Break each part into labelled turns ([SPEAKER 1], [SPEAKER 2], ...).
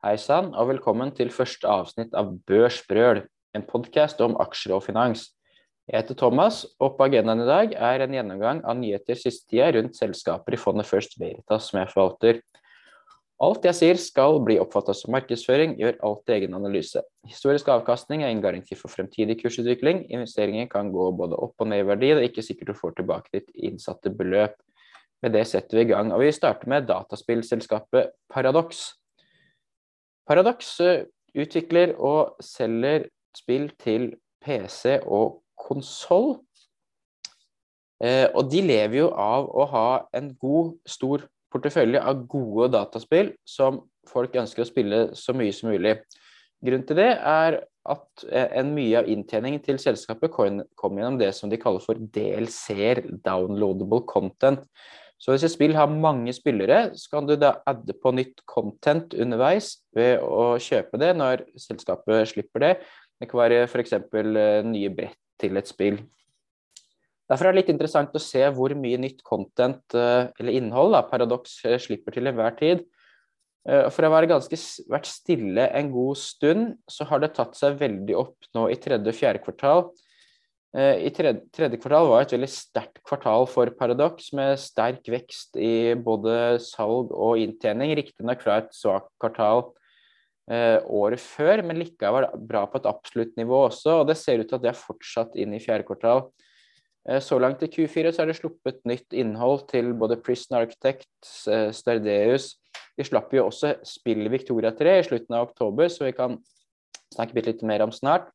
[SPEAKER 1] Hei sann, og velkommen til første avsnitt av Børsbrøl, en podkast om aksjer og finans. Jeg heter Thomas, og på agendaen i dag er en gjennomgang av nyheter siste tida rundt selskaper i fondet First Veritas som jeg forvalter. Alt jeg sier skal bli oppfattet som markedsføring, gjør alltid egen analyse. Historisk avkastning er en garanti for fremtidig kursutvikling. Investeringer kan gå både opp og ned i verdi, det er ikke sikkert du får tilbake ditt innsatte beløp. Med det setter vi i gang, og vi starter med dataspillselskapet Paradox. Paradox eh, utvikler og selger spill til PC og konsoll. Eh, og de lever jo av å ha en god, stor portefølje av gode dataspill som folk ønsker å spille så mye som mulig. Grunnen til det er at eh, en mye av inntjeningen til selskapet kom gjennom det som de kaller for DLC-er, downloadable content. Så hvis et spill har mange spillere, så kan du da adde på nytt content underveis ved å kjøpe det når selskapet slipper det. Det kan være f.eks. Eh, nye brett til et spill. Derfor er det litt interessant å se hvor mye nytt content, eh, eller innhold, da, Paradox eh, slipper til enhver tid. For å være ganske vært stille en god stund, så har det tatt seg veldig opp nå i tredje og fjerde kvartal. I tredje, tredje kvartal var et veldig sterkt kvartal for Paradox, med sterk vekst i både salg og inntjening. Riktignok fra et svakt kvartal året før, men likevel bra på et absolutt nivå også. Og det ser ut til at det er fortsatt inn i fjerde kvartal. Eh, så langt i Q4 så er det sluppet nytt innhold til både Prison Architects, eh, Stardeus. Vi slapp jo også spill Victoria 3 i slutten av oktober, så vi kan snakke litt mer om snart.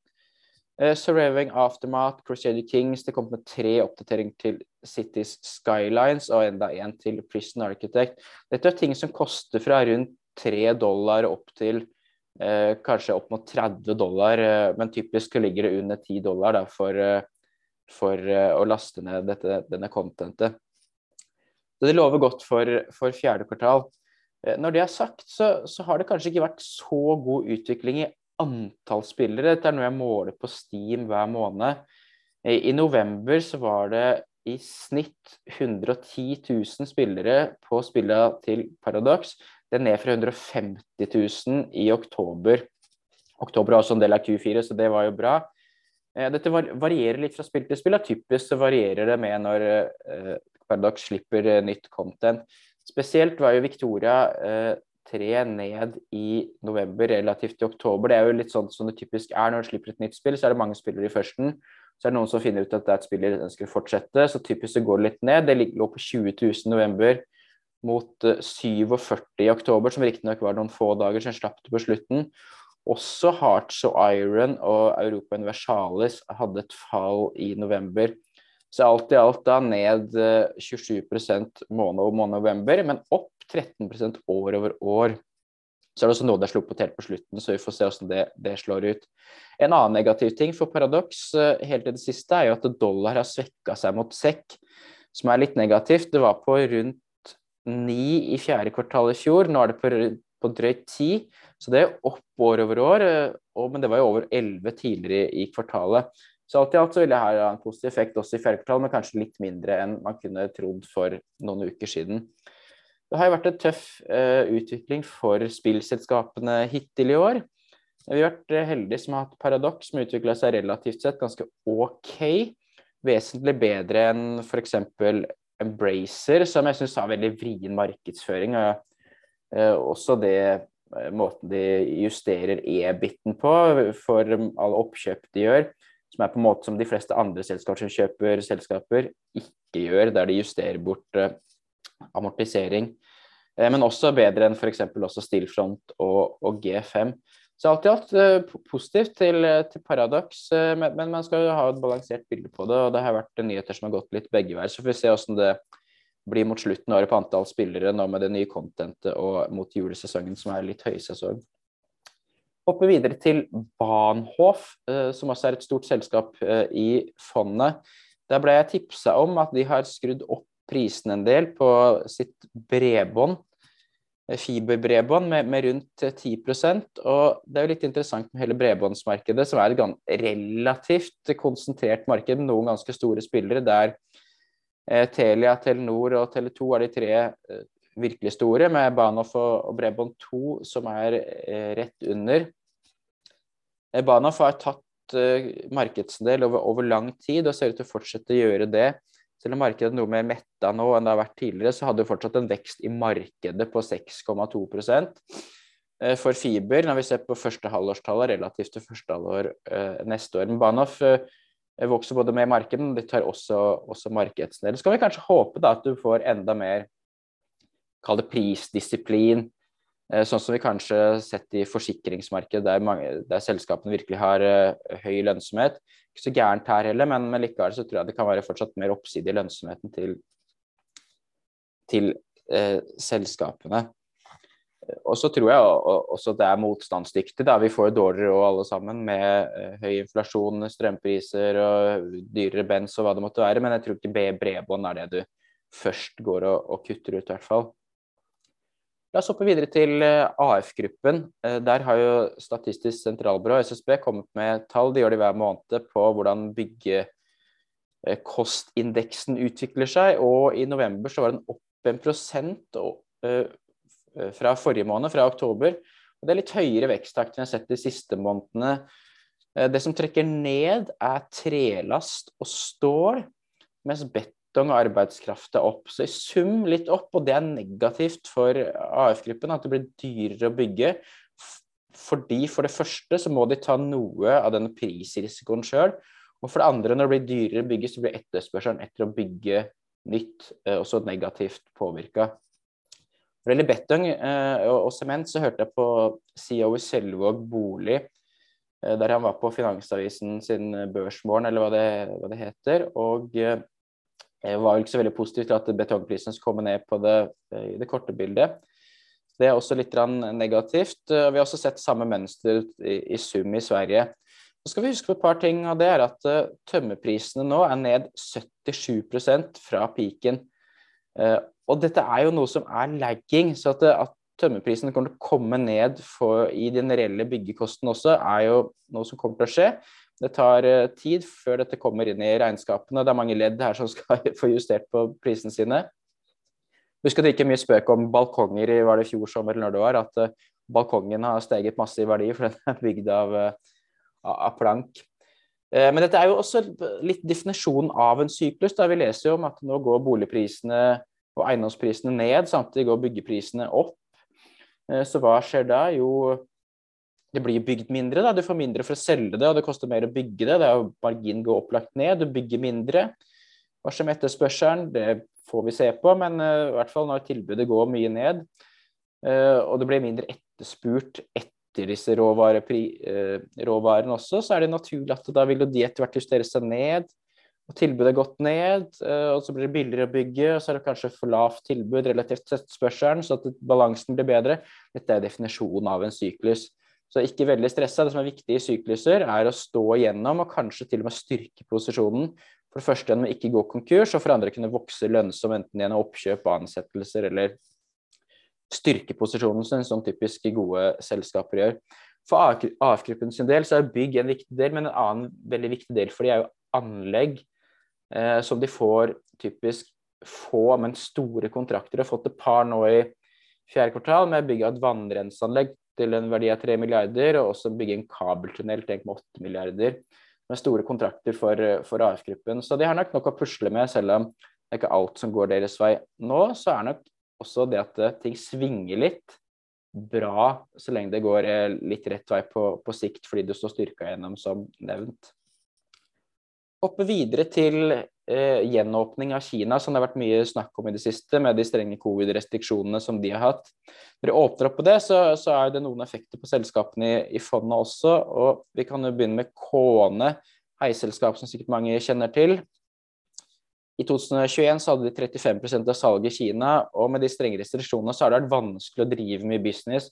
[SPEAKER 1] Uh, Surviving Aftermath, Crusader Kings, det kom med tre oppdateringer til Cities Skylines og enda en til Prison Architect. Dette er ting som koster fra rundt 3 dollar opp til eh, kanskje opp mot 30 dollar, eh, men typisk ligger det under 10 dollar da, for for eh, å laste ned dette, denne contentet. Det lover godt for, for fjerde kvartal. Eh, når det er sagt, så, så, har det kanskje ikke vært så god utvikling i antall spillere. Dette er noe jeg måler på Steam hver måned. I november så var det i snitt 110 000 spillere på spillene til Paradox. Det er ned fra 150 000 i oktober. Oktober var også en del av Q4, så det var jo bra. Eh, dette varierer litt fra spill til spill. Typisk så varierer det med når eh, Paradox slipper eh, nytt content. Spesielt var jo Victoria eh, 3 ned i november relativt til oktober. Det er jo litt sånn som det typisk er når du slipper et nytt spill. Så er det mange spillere i førsten. Så er det noen som finner ut at det er et spill de ønsker å fortsette. Så typisk så går det litt ned. Det lå på 20 000 i november mot 47 i oktober, som riktignok var noen få dager, så slapp det på slutten. Også Hearts of Iron og Europa Universalis hadde et fall i november. Så alt i alt da ned 27 eh, måned over måned november, men opp 13% år over år. Så er det også noe det er sluppet helt på slutten, så vi får se hvordan det, det, slår ut. En annen negativ ting for Paradox eh, helt i det siste er jo at dollar har svekka seg mot sekk, som er litt negativt. Det var på rundt 9 i fjerde kvartal i fjor, nå er det på på drøyt 10. Så det er opp år over år, og, men det var jo over 11 tidligere i kvartalet. Så alt i alt så vil det ha en positiv effekt også i fjerde kvartal, men kanskje litt mindre enn man kunne trodd for noen uker siden. Det har jo vært en tøff uh, utvikling for spillselskapene hittil i år. Vi har vært eh, heldige som har hatt Paradox, som utvikla seg relativt sett ganske OK. Vesentlig bedre enn f.eks. Embracer, som jeg syns har veldig vrien markedsføring. og uh, også det uh, måten de justerer e-biten på for alle oppkjøp de gjør, som er på en måte som de fleste andre selskaper som kjøper selskaper, ikke gjør, der de justerer bort amortisering. Uh, men også bedre enn f.eks. også Stillfront og, og, G5. Så alt i alt uh, positivt til, til Paradox, men, men, man skal jo ha et balansert bilde på det. Og det har vært nyheter som har gått litt begge veier, så får vi se hvordan det blir mot slutten av året på antall spillere nå med det nye contentet og mot julesesongen som er litt høysesong. Hopper videre til Bahnhof, eh, som også er et stort selskap eh, i fondet. Der ble jeg tipsa om at de har skrudd opp prisen en del på sitt bredbånd, eh, fiberbredbånd, med, med rundt 10% Og det er jo litt interessant med hele bredbåndsmarkedet, som er et relativt konsentrert marked, med noen ganske store spillere der Eh, Telia, Telenor og Tele2 er de tre eh, virkelig store, med Banoff og, Bredbånd 2 som er eh, rett under. Eh, Banoff har tatt markedsdel over, over, lang tid og ser ut til å fortsette å gjøre det. Selv om markedet er noe mer metta nå enn det har vært tidligere, så hadde det fortsatt en vekst i markedet på 6,2 eh, for fiber når vi ser på første halvårstallet relativt til første halvår eh, neste år. Men Banoff eh, vokser både med markedet, men de tar også, også markedsdel. Så kan vi kanskje håpe da, at du får enda mer kall det prisdisiplin, sånn som vi kanskje har sett i forsikringsmarkedet, der, mange, der selskapene virkelig har uh, høy lønnsomhet. Ikke så gærent her heller, men, men likevel så tror jeg det kan være fortsatt mer oppside i lønnsomheten til, til uh, selskapene. Og så tror jeg også det er motstandsdyktig. Vi får jo dårligere råd alle sammen med uh, høy inflasjon, strømpriser og dyrere bens og hva det måtte være. Men jeg tror ikke bredbånd er det du først går og, og kutter ut, i hvert fall. La oss hoppe videre til uh, AF-gruppen. Uh, der har jo Statistisk sentralbyrå, SSB, kommet med tall. De gjør det hver måned på hvordan byggekostindeksen utvikler seg. Og i november så var den opp en prosent. Eh, fra forrige måned, fra oktober. Og det er litt høyere veksttakt enn jeg har sett de siste månedene. Eh, det som trekker ned, er trelast og stål, mens betong og arbeidskraft er opp. Så i sum litt opp, og det er negativt for AF-gruppen at det blir dyrere å bygge. Fordi for det første så må de ta noe av denne prisrisikoen sjøl. Og for det andre, når det blir dyrere å bygge, så blir etterspørselen etter å bygge nytt eh, også negativt påvirka. Når det gjelder betong eh, og sement, så hørte jeg på CEO i Selvåg bolig, eh, der han var på Finansavisen sin børsmorgen, eller hva det, hva det heter. Og eh, var ikke så veldig positivt at betongprisen skulle komme ned på det, i det korte bildet. Det er også litt negativt. Vi har også sett samme mønster i, i sum i Sverige. Så skal vi huske på et par ting, og det er at tømmerprisene nå er ned 77% fra piken. Og dette er jo noe som er lagging. så at, at tømmerprisen kommer til å komme ned for, i den reelle byggekosten også, er jo noe som kommer til å skje. Det tar uh, tid før dette kommer inn i regnskapene. Det er mange ledd her som skal få justert på prisene sine. Husk at det er mye spøk om balkonger i var det fjor sommer eller når det var, at uh, balkongen har steget masse i verdi, for den er bygd av, uh, av plank. Men dette er jo også litt definisjonen av en syklus. Da. Vi leser jo om at nå går boligprisene og eiendomsprisene ned, samtidig går byggeprisene opp. Eh, så hva skjer da? Jo, det blir bygd mindre. da, Du får mindre for å selge det, og det koster mer å bygge det. Det er jo Marginen går opplagt ned, du bygger mindre. Hva som etterspørselen? Det får vi se på, men uh, i hvert fall når tilbudet går mye ned, uh, og det blir mindre etterspurt etter disse råvarepri, uh, råvarene også, så er det naturlig at da vil de etter hvert justere seg ned og tilbudet er gått ned, eh, og så blir det billigere å bygge, og så er det kanskje for lavt tilbud relativt til spørselen, så at balansen blir bedre. Dette er definisjonen av en syklus. Så ikke veldig stressa. Det som er viktig i sykluser, er å stå igjennom og kanskje til og med styrke posisjonen. For det første gjennom å ikke gå konkurs, og for det andre kunne vokse lønnsom enten gjennom oppkjøp, ansettelser eller styrke posisjonen sin, som typisk gode selskaper gjør. For AF-gruppen sin del så er bygg en viktig del, men en annen veldig viktig del for de er jo anlegg eh, som de får typisk få, men store kontrakter. og har fått et par nå i fjerde kvartal med bygg av et vannrenseanlegg til en verdi av 3 milliarder, og også bygge en kabeltunnel til 1,8 milliarder. Med store kontrakter for, for AF-gruppen. Så de har nok nok å pusle med, selv om det er ikke alt som går deres vei nå. Så er nok også det at eh, ting svinger litt, bra så lenge det går eh, litt rett vei på, på sikt, fordi du står styrka gjennom, som nevnt hoppe videre til eh, gjenåpning av Kina, som det har vært mye snakk om i det siste, med de strenge covid-restriksjonene som de har hatt. Når de åpner opp på det, så, så er det noen effekter på selskapene i, i fondet også. og Vi kan jo begynne med Kåne, heiselskap som sikkert mange kjenner til. I 2021 så hadde de 35% av salget i Kina, og med de strenge restriksjonene så har det vært vanskelig å drive mye business.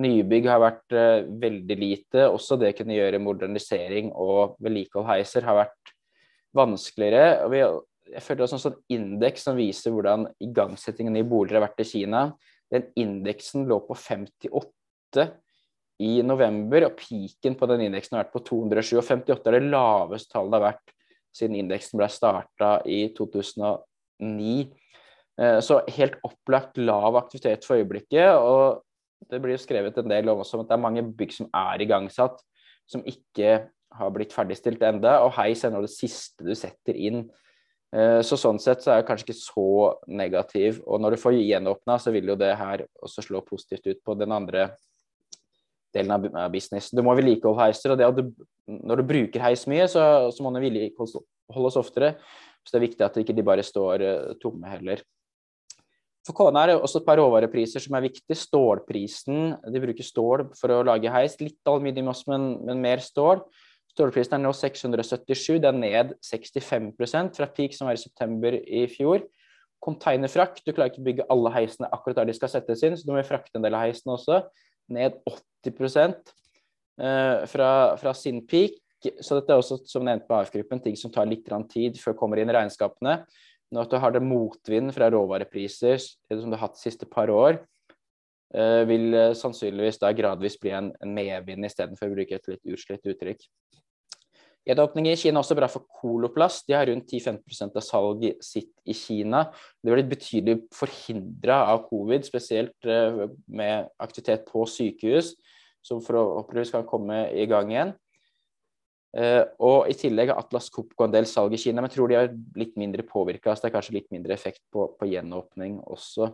[SPEAKER 1] Nybygg har vært uh, veldig lite. Også det å kunne gjøre modernisering og vedlikehold heiser har vært vanskeligere. og vi, jeg føler også en sånn indeks som viser hvordan igangsettingen i boliger har vært i Kina. Den indeksen lå på 58 i november, og piken på den indeksen har vært på 207. Og 58 er det laveste tallet det har vært siden indeksen ble starta i 2009. Eh, så helt opplagt lav aktivitet for øyeblikket. Og det blir jo skrevet en del om at det er mange bygg som er igangsatt, som ikke har blitt ferdigstilt enda, og heis er nå det siste du setter inn. Eh, så sånn sett så er det kanskje ikke så negativ. Og når du får gjenåpna, så vil jo det her også slå positivt ut på den andre delen av business. Du må vedlikeholde heiser, og du, når du bruker heis mye, så, så må den vedlikeholdes oftere. Så det er viktig at de ikke bare står uh, tomme heller. For Kona er det også et par råvarepriser som er viktig. Stålprisen, de bruker stål for å lage heis. Litt aluminium også, men, men mer stål. Stålprisen er nå 677, det er ned 65% fra peak som var i september i fjor. Containerfrakt, du klarer ikke å bygge alle heisene akkurat der de skal settes inn, så du må frakte en del av heisene også. Ned 80 eh, fra, fra sin peak. Så dette er også, som nevnt på AF-gruppen, ting som tar litt tid før det kommer inn i regnskapene. Når du har det motvind fra råvarepriser som du har hatt de siste par år, eh, vil eh, sannsynligvis da gradvis bli en, en medvind istedenfor å bruke et litt utslitt uttrykk. Gjenåpning i Kina er også bra for Coloplast. De har rundt 10-15% av salget sitt i Kina. Det ble betydelig forhindra av covid, spesielt eh, med aktivitet på sykehus, som forhåpentligvis kan komme i gang igjen. Eh, og i tillegg har Atlas Copco en del salg i Kina, men jeg tror de er litt mindre påvirka. Så det er kanskje litt mindre effekt på, på gjenåpning også.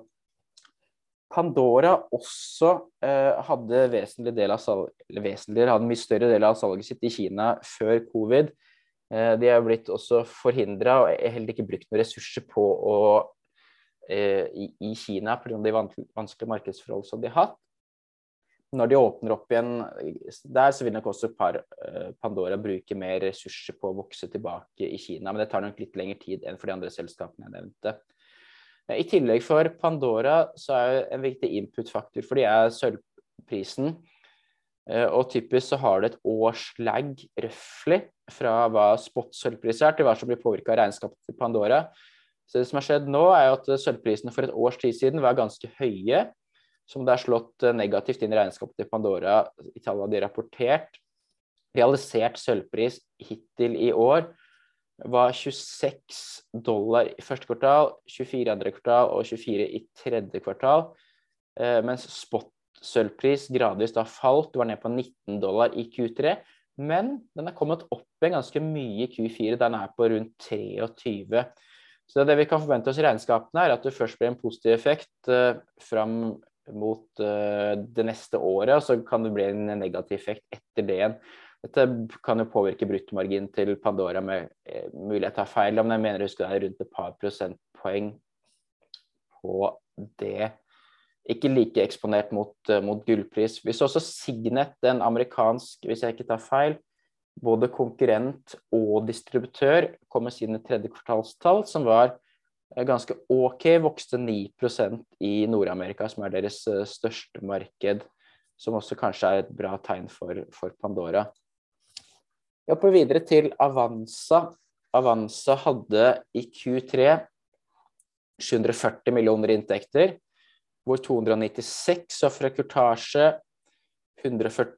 [SPEAKER 1] Pandora også eh, hadde vesentlig del av salg, hadde en mye større del av salget sitt i Kina før covid. Eh, de har blitt også forhindra og heller ikke brukt noen ressurser på å eh, i, i, Kina pga. de vanskelige markedsforhold som de har hatt. Når de åpner opp igjen der, så vil nok også par, eh, Pandora bruke mer ressurser på å vokse tilbake i Kina. Men det tar nok litt lengre tid enn for de andre selskapene jeg nevnte. Eh, I tillegg for Pandora så er en viktig input-faktor for de er sølvprisen. Eh, og typisk så har det et års lag røftlig fra hva spot-sølvpris er, til hva som blir påvirka av regnskapet til Pandora. Så det som har skjedd nå, er at sølvprisene for et års tid siden var ganske høye. Som det er slått eh, negativt inn i regnskapet til Pandora i tallene de rapportert. Realisert sølvpris hittil i år var 26 dollar i første kvartal, 24 i andre kvartal og 24 i tredje kvartal. Eh, mens spot-sølvpris gradvis da falt, var ned på 19 dollar i Q3. Men den er kommet opp igjen ganske mye i Q4, den er på rundt 23. Så det vi kan forvente oss i regnskapene, er at det først blir en positiv effekt eh, fram mot eh, det neste året, og så kan det bli en negativ effekt etter det igjen. Dette kan jo påvirke bruttomarginen til Pandora med eh, mulighet til å ta feil, men jeg mener å huske det er rundt et par prosentpoeng på det. Ikke like eksponert mot, uh, mot gullpris. Vi så også Signet, en amerikansk, hvis jeg ikke tar feil, både konkurrent og distributør, kom med sine tredje kvartalstall, som var uh, ganske OK, vokste 9% i Nord-Amerika, som er deres uh, største marked. Som også kanskje er et bra tegn for, for Pandora. Vi hopper videre til Avanza. Avanza hadde i Q3 740 millioner inntekter, hvor 296 var fra kurtasje 140,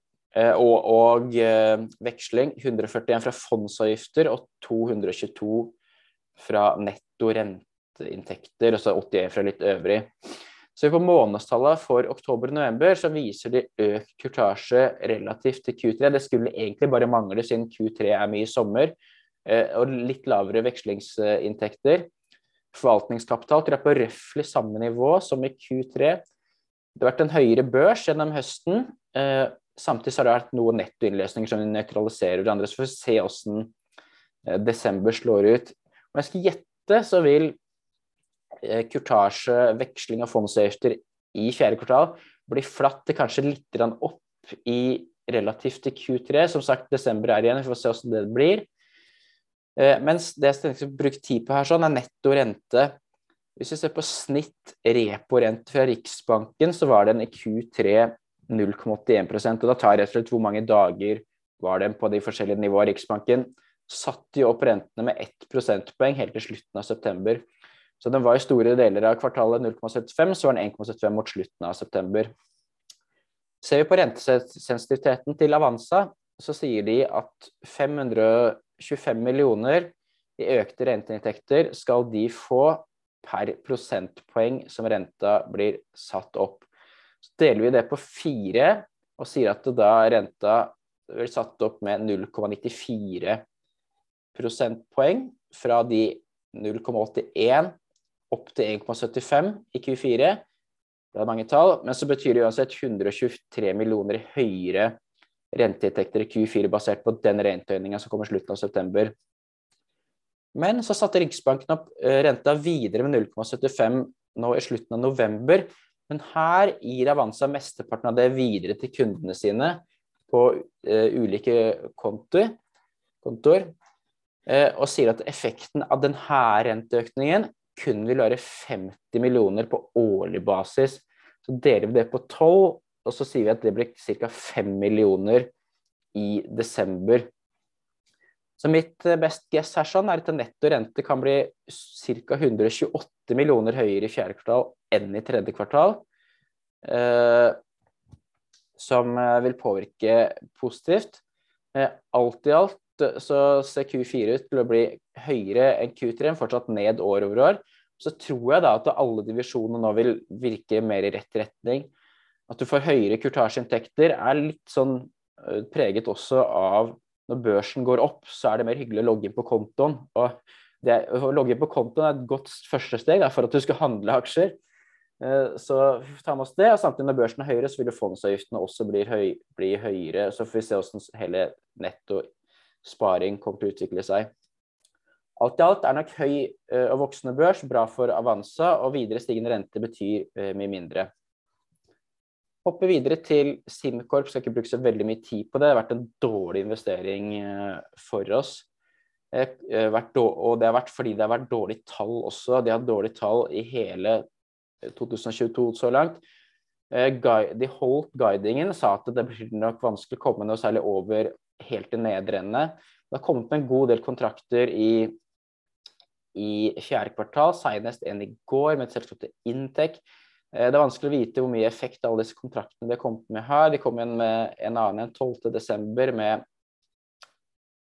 [SPEAKER 1] og, og eh, veksling, 141 fra fondsavgifter og 222 fra netto renteinntekter, og så 81 fra litt øvrig. Så på månedstallet for oktober-november så viser de økt kurtasje relativt til Q3. Det skulle egentlig bare mangle siden Q3 er mye sommer, eh, og litt lavere vekslingsinntekter. Forvaltningskapital jeg på røftlig samme nivå som i Q3. Det har vært en høyere børs gjennom høsten. Eh, samtidig har det vært noen nettoinnløsninger som nøytraliserer hverandre. Så får vi se hvordan eh, desember slår ut. Om jeg skal gjette, så vil kurtasje, veksling av fondsavgifter i fjerde kvartal blir flatt til kanskje litt opp i relativt til Q3. Som sagt, desember er igjen, vi får se hvordan det blir. Eh, mens det jeg skal bruke tid på her, sånn, er netto rente. Hvis vi ser på snitt reporente fra Riksbanken, så var den i Q3 0,81% og Da tar jeg rett og slett hvor mange dager var den på de forskjellige nivåene. Riksbanken satte jo opp rentene med ett prosentpoeng helt til slutten av september. Så den var i store deler av kvartalet 0,75, så var den 1,75 mot slutten av september. Ser vi på rentesensitiviteten til Avanza, så sier de at 525 millioner i økte renteinntekter skal de få per prosentpoeng som renta blir satt opp. Så deler vi det på fire og sier at da renta blir satt opp med 0,94 prosentpoeng fra de 0,81 opp til 1,75 i Q4. Det er mange tall, men så betyr det uansett 123 millioner høyere renteinntekter i Q4 basert på den renteøkninga som kommer slutten av september. Men så satte Riksbanken opp eh, renta videre med 0,75 nå i slutten av november. Men her gir Avanza mesteparten av det videre til kundene sine på uh, ulike kontor, kontor uh, og sier at effekten av denne renteøkningen kun vil være 50 millioner på årlig basis. Så deler vi det på 12, og så sier vi at det blir ca. 5 millioner i desember. Så mitt eh, best guess her sånn er at netto rente kan bli ca. 128 millioner høyere i fjerde kvartal enn i tredje kvartal. Eh, som eh, vil påvirke positivt. Alt i alt så ser Q4 ut til å bli høyere enn Q3, men fortsatt ned år over år. Så tror jeg da at alle divisjonene nå vil virke mer i rett retning. At du får høyere kurtasjeinntekter er litt sånn eh, preget også av når børsen går opp, så er det mer hyggelig å logge inn på kontoen. Og det, å logge inn på kontoen er et godt første steg da, for at du skal handle aksjer. Eh, så ta med oss det. og Samtidig når børsen er høyere, så vil fondsavgiftene også bli, høy, bli høyere. Så får vi se hvordan hele netto sparing kommer til å utvikle seg. Alt i alt er nok høy eh, og voksende børs bra for Avanza, og videre stigende rente betyr eh, mye mindre. Hoppe videre til SimCorp, skal ikke bruke så veldig mye tid på det. Det har vært en dårlig investering eh, for oss. Og det har vært fordi det har vært dårlige tall også. De har hatt dårlige tall i hele 2022 så langt. De holdt guidingen, sa at det blir nok vanskelig å komme noe særlig over helt i nedre ende. Det har kommet med en god del kontrakter i, i fjerde kvartal, senest en i går med et selskap til Intec. Eh, det er vanskelig å vite hvor mye effekt alle disse kontraktene de har kommet med her. De kom igjen med en annen en 12.12. med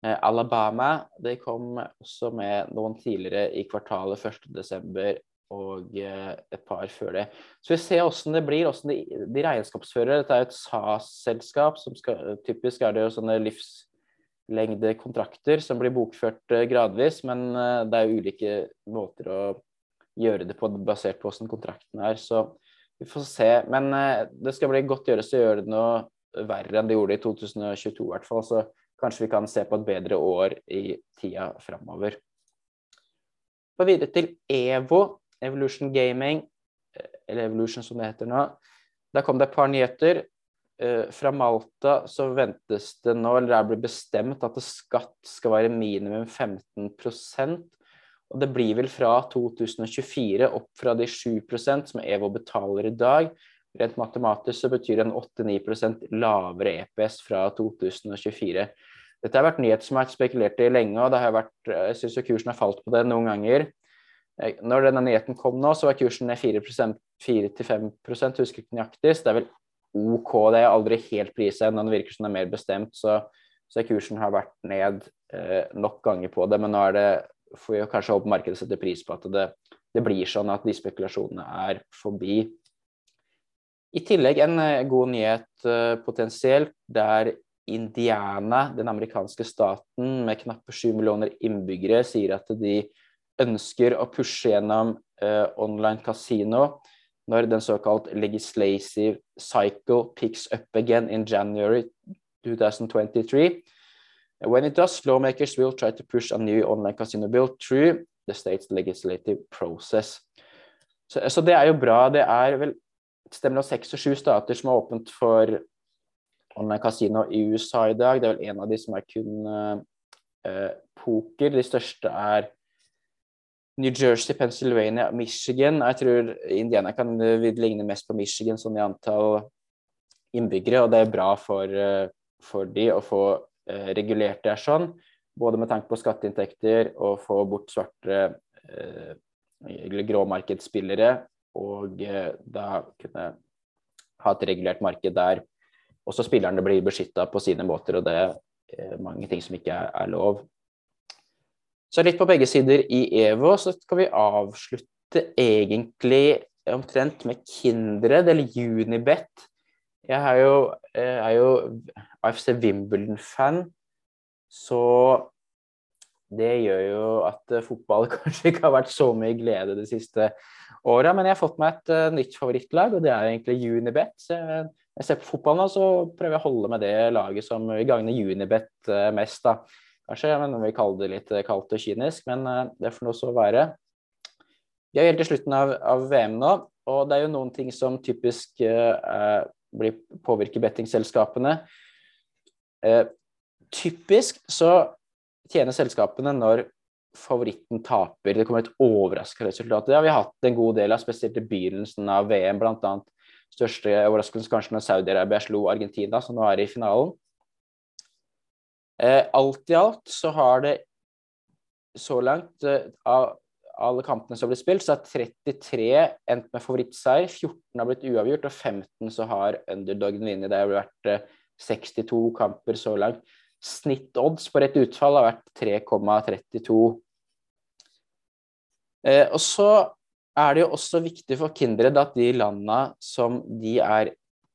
[SPEAKER 1] Alabama. De kom også med noen tidligere i kvartalet 1.12 og eh, et par før det. Så vi ser hvordan det blir, hvordan de, de regnskapsfører. Dette er et SAS-selskap, som skal, typisk er det jo sånne livslengdekontrakter som blir bokført eh, gradvis, men eh, det er jo ulike måter å gjøre det på basert på hvordan kontrakten er. Så vi får se. Men det skal bli godt gjøres å gjøre det noe verre enn det gjorde i 2022 i hvert fall. Så kanskje vi kan se på et bedre år i tida framover. Videre til EVO, Evolution Gaming, eh, eller Evolution som det heter nå. Der kom det et par nyheter. Eh, fra Malta så ventes det nå, eller det er blitt bestemt, at skatt skal være minimum 15% og det blir vel fra 2024 opp fra de 7% som EVO betaler i dag. Rent matematisk så betyr det en 8-9 lavere EPS fra 2024. Dette har vært nyhet som har vært spekulert i lenge, og det har vært, jeg syns kursen har falt på det noen ganger. Når denne nyheten kom nå, så var kursen ned 4-5 husker ikke nøyaktig. Så det er vel OK. Det er aldri helt prisa ennå. Det virker som det er mer bestemt. Så, så kursen har vært ned eh, nok ganger på det. Men nå er det, får vi kanskje håpe markedet setter pris på at det, det, blir sånn at de spekulasjonene er forbi. I tillegg en eh, god nyhet eh, potensielt. der Indiana, den amerikanske staten med knappe sju millioner innbyggere, sier at de ønsker å pushe gjennom uh, online kasino når den såkalt legislative cycle picks up again in January 2023. When it does, lawmakers will try to push a new online casino bill through the state's legislative process. Så, så det er jo bra. Det er vel et sted mellom seks og sju stater som har åpent for online kasino i USA i dag. Det er vel en av de som er kun uh, poker. De største er New Jersey, Pennsylvania, Michigan. Jeg tror Indiana kan ligne mest på Michigan sånn i antall innbyggere, og det er bra for, eh, for de å få uh, regulert det sånn. Både med tanke på skatteinntekter og få bort svarte eller gråmarkedsspillere, og da kunne ha et regulert marked der også spillerne blir beskytta på sine måter, og det er mange ting som ikke er lov. Så litt på begge sider i EVO, så skal vi avslutte egentlig omtrent med Kindred eller Unibet. Jeg er jo, er jo AFC Wimbledon-fan, så det gjør jo at fotball kanskje ikke har vært så mye glede de siste åra. Men jeg har fått meg et uh, nytt favorittlag, og det er egentlig Unibet. Så jeg, ser på fotball nå, så prøver jeg å holde med det laget som gagner Unibet mest. da. Kanskje men vi kaller det litt kaldt og kynisk, men uh, det får nå så være. Vi er helt til slutten av, av, VM nå, og det er jo noen ting som typisk blir påvirker bettingselskapene. typisk så tjener selskapene når favoritten taper. Det kommer et overraskende resultat. Det har vi hatt en god del av, spesielt i begynnelsen av VM. Blant annet største overraskelse kanskje når Saudi-Arabia slo Argentina, som nå er i finalen. Eh, alt i alt så har det så langt eh, av alle kampene som har blitt spilt, så har 33 endt med favorittseier, 14 har blitt uavgjort, og 15 så har underdogen vunnet. Det har vært eh, 62 kamper så langt. Snittodds på rett utfall har vært 3,32. Eh, og så er det jo også viktig for Kindred at de landa som de er,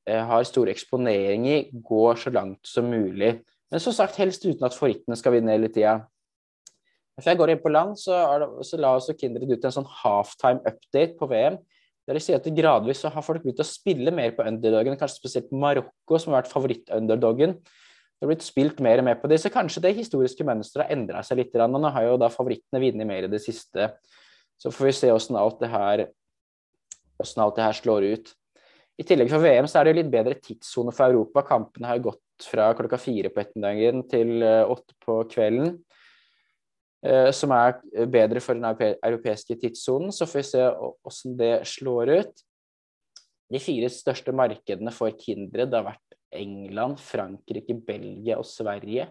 [SPEAKER 1] eh, har stor eksponering i, går så langt som mulig. Men som sagt, helst uten at favorittene skal vinne hele tida. Før jeg går inn på land, så, det, så la også Kindred ut en sånn halftime update på VM. Der de sier at gradvis så har folk begynt å spille mer på underdogen, kanskje spesielt Marokko, som har vært favoritt-underdogen. Det har blitt spilt mer og mer på det, så kanskje det historiske mønsteret har endra seg litt. Og nå har jo da favorittene vunnet mer i det siste. Så får vi se hvordan alt det her, hvordan alt det her slår ut. I tillegg for VM så er det jo litt bedre tidssone for Europa. Kampene har gått fra klokka fire på ettermiddagen til eh, åtte på kvelden. Eh, som er bedre for den europeiske tidssonen. Så får vi se hvordan det slår ut. De fire største markedene for Kindred har vært England, Frankrike, Belgia og Sverige.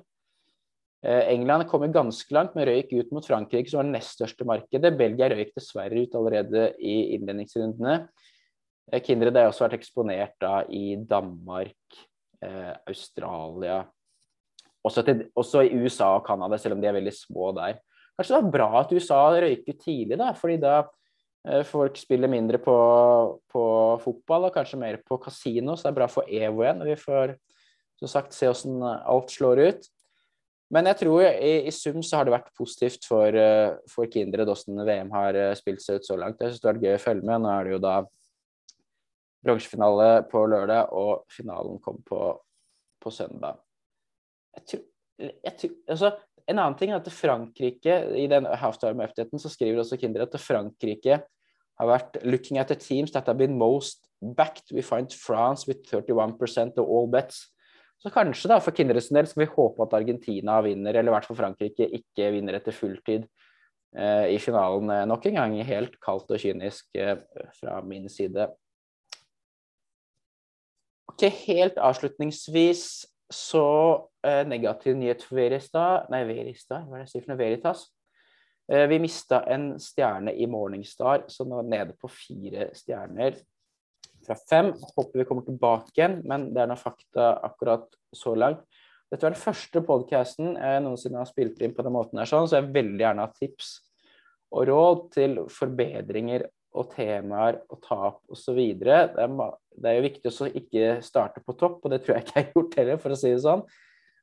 [SPEAKER 1] Eh, England kommer ganske langt, men røyk ut mot Frankrike, som var det nest største markedet. Belgia røyk dessverre ut allerede i innledningsrundene. Kindred har også vært eksponert da i Danmark, Australia også, til, også, i USA og Canada, selv om de er veldig små der. Kanskje det var bra at USA røyker tidlig, da, fordi da Eh, folk spiller mindre på, på, fotball og kanskje mer på kasino, så det er bra for EVO igjen. Vi får som sagt se hvordan alt slår ut. Men jeg tror i, i sum så har det vært positivt for, eh, for Kindred hvordan VM har eh, spilt seg ut så langt. Jeg syns det har vært gøy å følge med. Nå er det jo da bronsefinale på lørdag, og finalen kom på, på søndag. Jeg tror, jeg tror, altså, en annen ting er at Frankrike i den halftime-updaten så skriver også Kinder at Frankrike har vært looking at the teams that have been most backed. We find France with 31% of all bets. Så kanskje da, for Kinders del skal vi håpe at Argentina vinner, eller i hvert fall Frankrike ikke vinner etter fulltid eh, i finalen eh, nok en gang. Helt kaldt og kynisk eh, fra min side. Ok, Helt avslutningsvis så eh, negativ nyhet for Veristad Nei, Veristad, hva er det jeg sier for noe? Veritas. Eh, vi mista en stjerne i Morningstar, så nå er nede på fire stjerner fra fem. Håper vi kommer tilbake igjen, men det er nå fakta akkurat så langt. Dette var den første podkasten jeg noensinne har spilt inn på den måten her, sånn, så jeg vil veldig gjerne ha tips og råd til forbedringer og temaer og tap osv. Det, det er jo viktig å ikke starte på topp, og det tror jeg ikke jeg har gjort heller, for å si det sånn.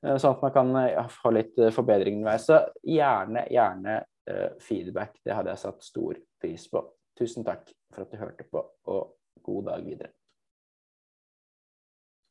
[SPEAKER 1] Eh, sånn at man kan ha litt forbedring underveis. Så gjerne, gjerne Eh, feedback. Det hadde jeg satt stor pris på. Tusen takk for at du hørte på, og god dag videre.